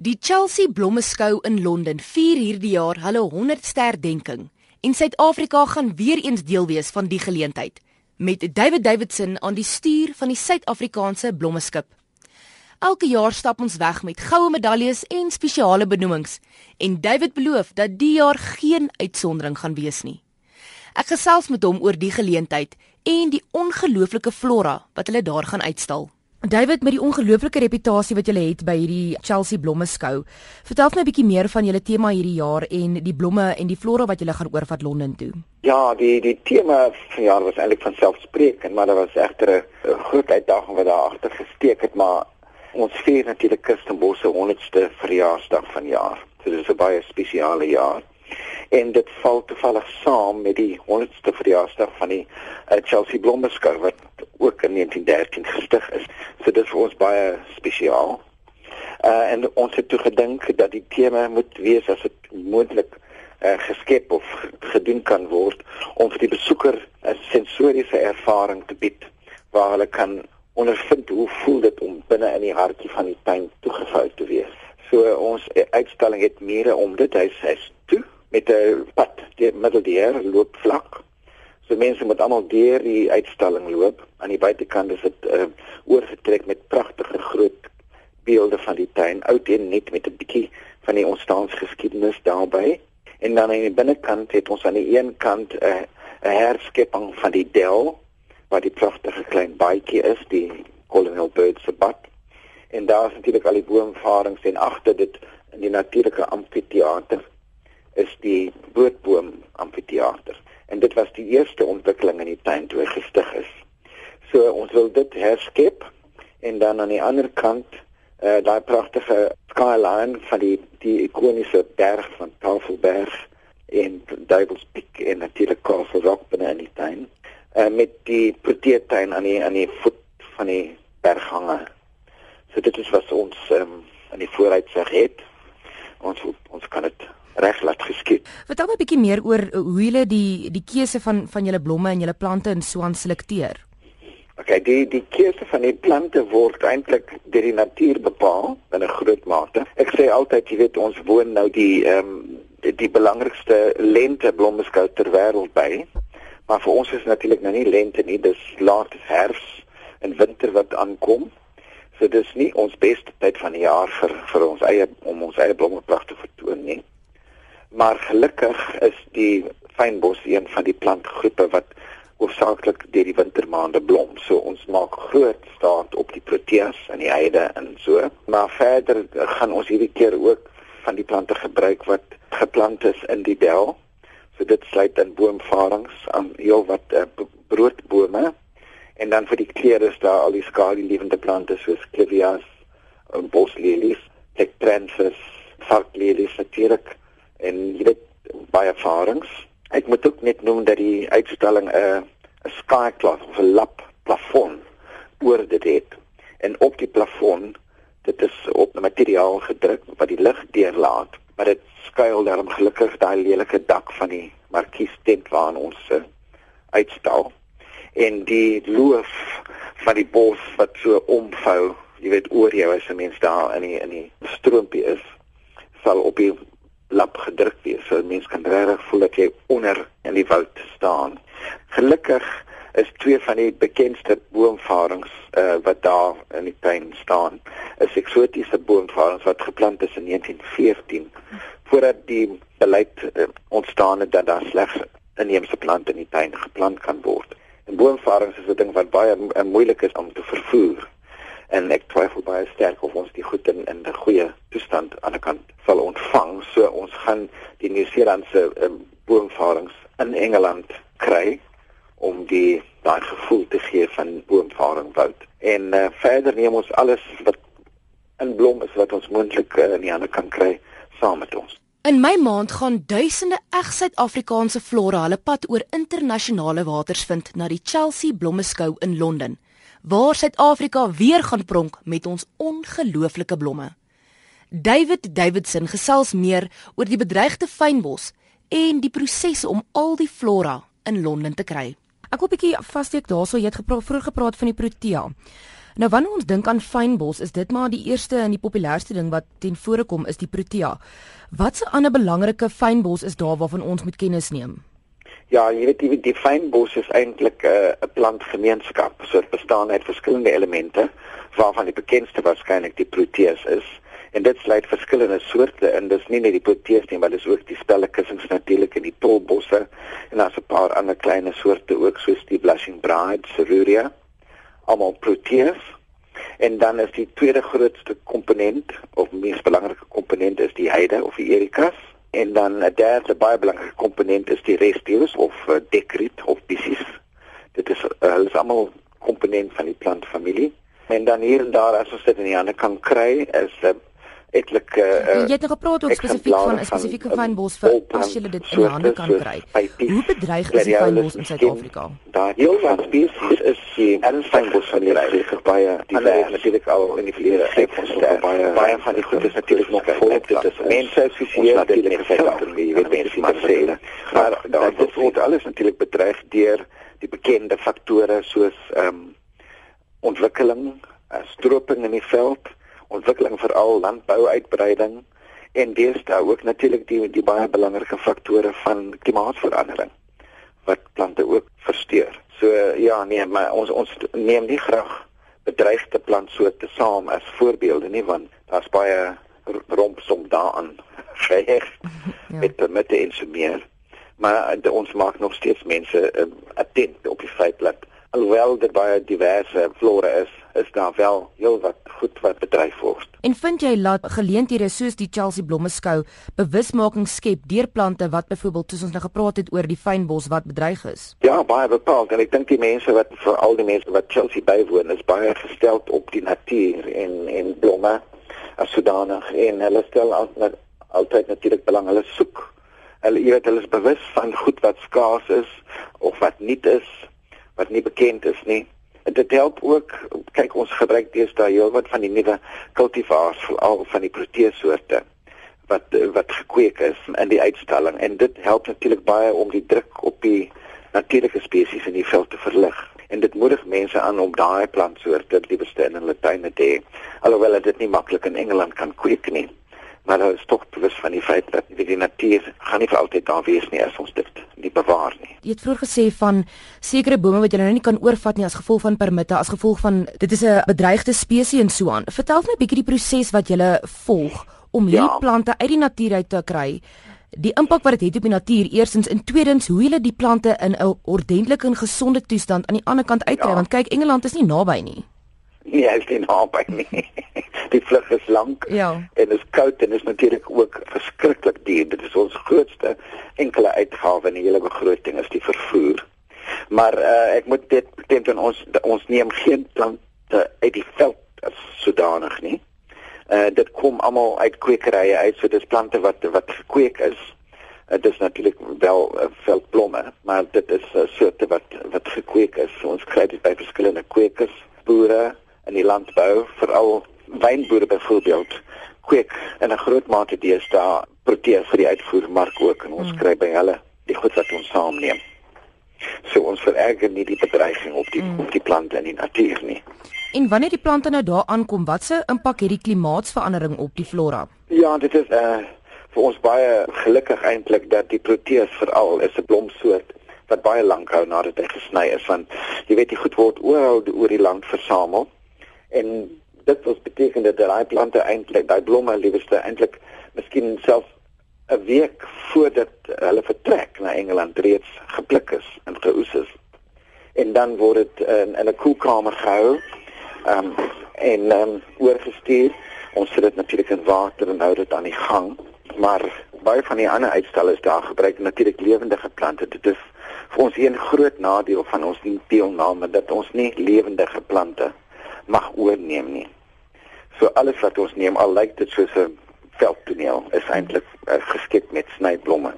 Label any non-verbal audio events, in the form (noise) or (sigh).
Die Chelsea Blommeskou in Londen vier hierdie jaar hulle 100ste herdenking en Suid-Afrika gaan weer eens deel wees van die geleentheid met David Davidson aan die stuur van die Suid-Afrikaanse Blommeskip. Elke jaar stap ons weg met goue medaljes en spesiale benoemings en David beloof dat die jaar geen uitsondering gaan wees nie. Ek gesels met hom oor die geleentheid en die ongelooflike flora wat hulle daar gaan uitstal. David met die ongelooflike reputasie wat julle het by hierdie Chelsea Blommeskou. Vertel my 'n bietjie meer van julle tema hierdie jaar en die blomme en die flora wat julle gaan oorvat Londen toe. Ja, die die tema van jaar was eintlik van selfspreekend, maar daar was egter 'n groot uitdaging wat daar agter gesteek het, maar ons vier natuurlik Kirstenbosse 100ste verjaarsdag van jaar. So dit is 'n baie spesiale jaar en dit val toevallig saam met die 100ste verjaarsdag van die uh, Chelsea Blommeskou wat ook in 1913 gestig is. So dit is vir ons baie spesiaal. Uh en ons het toe gedink dat die tema moet wees as dit moontlik uh, geskep of gedoen kan word om vir die besoeker 'n sensoriese ervaring te bied waar hulle kan ondervind hoe voel dit om binne in die hartjie van die tuin toegevou te wees. So ons uitstalling het mure om dit hy sê toe met 'n pad die middeldeer loop vlak. So mense moet almal deur die uitstalling loop. Aan die buitekant is dit uh, oorgetrek met pragtige groot beelde van die tuin, oud en nuut met 'n bietjie van die ontstaansgeskiedenis daarbey. En dan aan die binnekant het ons aan die een kant 'n uh, 'n herskepping van die del waar die pragtige klein baadjie is, die Colonel Bird se bad. En daar is natuurlik al die boomvarings en agter dit in die natuurlike amfitheater is die bootboom amfitheater en dit was die eerste ontwikkeling in die tuin toe gestig is. So ons wil dit herskep en dan aan die ander kant uh, daai pragtige skyline van die die ikoniese berg van Tafelberg en Devil's Peak en natuurlik Castle Rock binne in die tuin uh, met die proteetuin aan die aan die voet van die berghange. So dit is wat ons um, aan die vooruitsig het. Ons ons kan dit reg laat geskied. Vertel my 'n bietjie meer oor hoe julle die die keuse van van julle blomme en julle plante in Swaan selekteer. OK, die die keuse van die plante word eintlik deur die natuur bepaal in 'n groot mate. Ek sê altyd, jy weet, ons woon nou die ehm um, die, die belangrikste lente blommeskou ter wêreld by. Maar vir ons is natuurlik nou nie lente nie, dis laat herfs en winter wat aankom. So dis nie ons beste tyd van die jaar vir vir ons eie om ons eie blomme pragtig te vertoon nie. Maar gelukkig is die fynbos een van die plantgroepe wat hoofsaaklik deur die wintermaande blom. So ons maak groot staat op die proteas en die heide en so. Maar verder gaan ons hierdie keer ook van die plante gebruik wat geplant is in die del. So dit sluit in boomvarings aan heel wat uh, broodbome en dan vir die kleure is daar al die skadu-lewende plante soos clivias, boslelies, tektrensis, varklelies natuurlik en jy weet baie ervarings. Ek moet ook net noem dat die uitstalling 'n uh, 'n skycloth of 'n lap plafon oor dit het. En op die plafon, dit is op 'n materiaal gedruk wat die lig deurlaat, maar dit skuil daarom gelukkig daai lelike dak van die markies tent waarin ons uh, uitstal. En die loof van die bos wat so omvou, jy weet oor jou as 'n mens daar in die in die stroompie is, sal op die lap gedruk wees. So mense kan regtig voel dat jy onder in die woud staan. Gelukkig is twee van die bekendste boomvarings uh, wat daar in die tuin staan, is eksotiese boomvarings wat geplant is in 1914 voordat die beleid uh, ontstaan het dat daar slegs inheemse plante in die tuin geplant kan word. En boomvarings is 'n ding wat baie uh, moeilik is om te vervoer en ek twyfel baie sterk of ons die goed in in 'n goeie toestand aan die kant sal ontvang. So ons gaan die Nieu-Seelandse um, boomvarings in Engeland kry om die daai gevoel te gee van boomvaring woud. En uh, verder neem ons alles wat in blom is wat ons moontlik uh, in die hande kan kry saam met ons. In my maand gaan duisende eg Suid-Afrikaanse flora hulle pad oor internasionale waters vind na die Chelsea Blommeskou in Londen waar Suid-Afrika weer gaan pronk met ons ongelooflike blomme. David Davidson gesels meer oor die bedreigde fynbos en die prosesse om al die flora in Londen te kry. Ek wil 'n bietjie vassteek daarso jy het gepraat vroeër gepraat van die protea. Nou wanneer ons dink aan fynbos, is dit maar die eerste en die populairste ding wat ten vore kom is die protea. Watse ander belangrike fynbos is daar waarvan ons moet kennis neem? Ja, jy weet die, die fynbos is eintlik 'n uh, plantgemeenskap. So dit bestaan uit verskillende elemente waarvan die bekendste waarskynlik die proteas is. En dit sluit verskillende soorte in. Dis nie net die proteas nie, maar dis ook die spellekussings natuurlik in die tolbosse en daar's 'n paar ander klein soorte ook soos die blushing bride, ceruria, almal proteas. En dan is die tweede grootste komponent of mees belangrike komponent is die heide of die erikas En dan 'n derde baie belangrike komponent is die restius of uh, dekriet of bisies. Dit is uh, hulle is almal komponent van die plantfamilie. En dan hier en daar as ons dit in die ander kan kry is 'n uh, etlike uh, Jy het nog gepraat ook spesifiek van 'n spesifieke fynbos vir as jy dit in die hande kan kry. Hoe bedreig is die fynbos in Suid-Afrika? Daar heel wat spesies is die fynbos van die reg baie die natuurlik al in die verlede gestel baie baie van die goed is natuurlik nog volop dit is mense assosieer dit met Suid-Afrika jy weet mense maar sê. maar dit word alles natuurlik bedreig deur die bekende faktore soos ehm um, ontwikkeling, uh, stroping in die veld ontwikkeling veral landbouuitbreiding en deesdae ook natuurlik die die baie belangrike faktore van klimaatsverandering wat plante ook versteur. So ja, nee, maar ons ons neem nie graag bedreigde plantsoorte saam as voorbeelde nie want daar's baie rompsom daaraan (laughs) geheg ja. met met die insumeer. Maar de, ons maak nog steeds mense uh, attent op die feit dat alhoewel dit baie diverse flora is, is daar wel heel wat goed wat bedryf word. En vind jy laat geleenthede soos die Chelsea Blommeskou bewusmaking skep deur plante wat byvoorbeeld soos ons nou gepraat het oor die fynbos wat bedreig is? Ja, baie bepaald en ek dink die mense wat vir al die mense wat Chelsea bywoon is baie gestel op die natuur en en blomme as sodanig en hulle stel altyd altyd natuurlik belang hulle soek. Hulle weet hulle is bewus van goed wat skaars is of wat nie is wat nie bekend is nie. Dit help ook kyk ons gebruik deesdae heelwat van die nuwe kultivars veral van die proteesoorte wat wat gekweek is in die uitstalling. En dit help natuurlik baie om die druk op die natuurlike spesies in die veld te verlig. En dit moedig mense aan om daai plantsoorte die bestaan in hulle tuine te hê alhoewel dit nie maklik in Engeland kan kweek nie maar hulle is tog bewus van die feit dat die natuur gaan nie vir altyd daar wees nie as ons dit nie bewaar nie. Jy het vroeër gesê van sekere bome wat jy nou nie kan oorvat nie as gevolg van permitte, as gevolg van dit is 'n bedreigde spesies en so aan. Vertel my 'n bietjie die proses wat jy volg om hierdie ja. plante uit die natuur uit te kry. Die impak wat dit het op die natuur, eersins en tweedens hoe hulle die plante in 'n ordentlike en gesonde toestand aan die ander kant uitkry ja. want kyk Engeland is nie naby nie. Nee, hy is nie naby nie. (laughs) Die vlug is lank ja. en is koud en is natuurlik ook verskriklik duur. Dit is ons grootste enkele uitgawe in die hele begroting is die vervoer. Maar uh, ek moet dit teen ons ons neem geen plante uit die veld as sodanig nie. Uh dit kom almal uit kwekerye uit, so dis plante wat wat gekweek is. Uh, dit is natuurlik wel uh, veldblomme, maar dit is uh, soorte wat wat gekweek is. So, ons kry dit by verskillende kwekers, boere in die landbou, veral wynboere byvoorbeeld, kweek in 'n groot mate deesdae proteas vir die uitvoermark ook en ons mm. kry by hulle die goed wat ons saamneem. So ons vererger nie die bedreiging op die mm. op die plante en die natuur nie. En wanneer die plante nou daar aankom, watse impak het die klimaatsverandering op die flora? Ja, dit is uh vir ons baie gelukkig eintlik dat die proteas veral is 'n blomsoort wat baie lank hou nadat hy gesny is want jy weet die goed word oral oor die land versamel en dit wat beteken dat daai plante eintlik daai blomme liewerste eintlik miskien self 'n week voordat hulle vertrek na Engeland reeds gepluk is en geoes is. En dan word dit in, in 'n koelkamer gehou um, en um, oorgestuur. Ons sit dit natuurlik in water en hou dit aan die gang. Maar baie van die ander uitstallers daar gebruik natuurlik lewendige plante. Dit is vir ons een groot nadeel van ons deelname dat ons nie lewendige plante mag oorneem nie. So alles wat ons neem al lyk dit soos 'n veldtoneel is eintlik uh, geskep met snyblomme.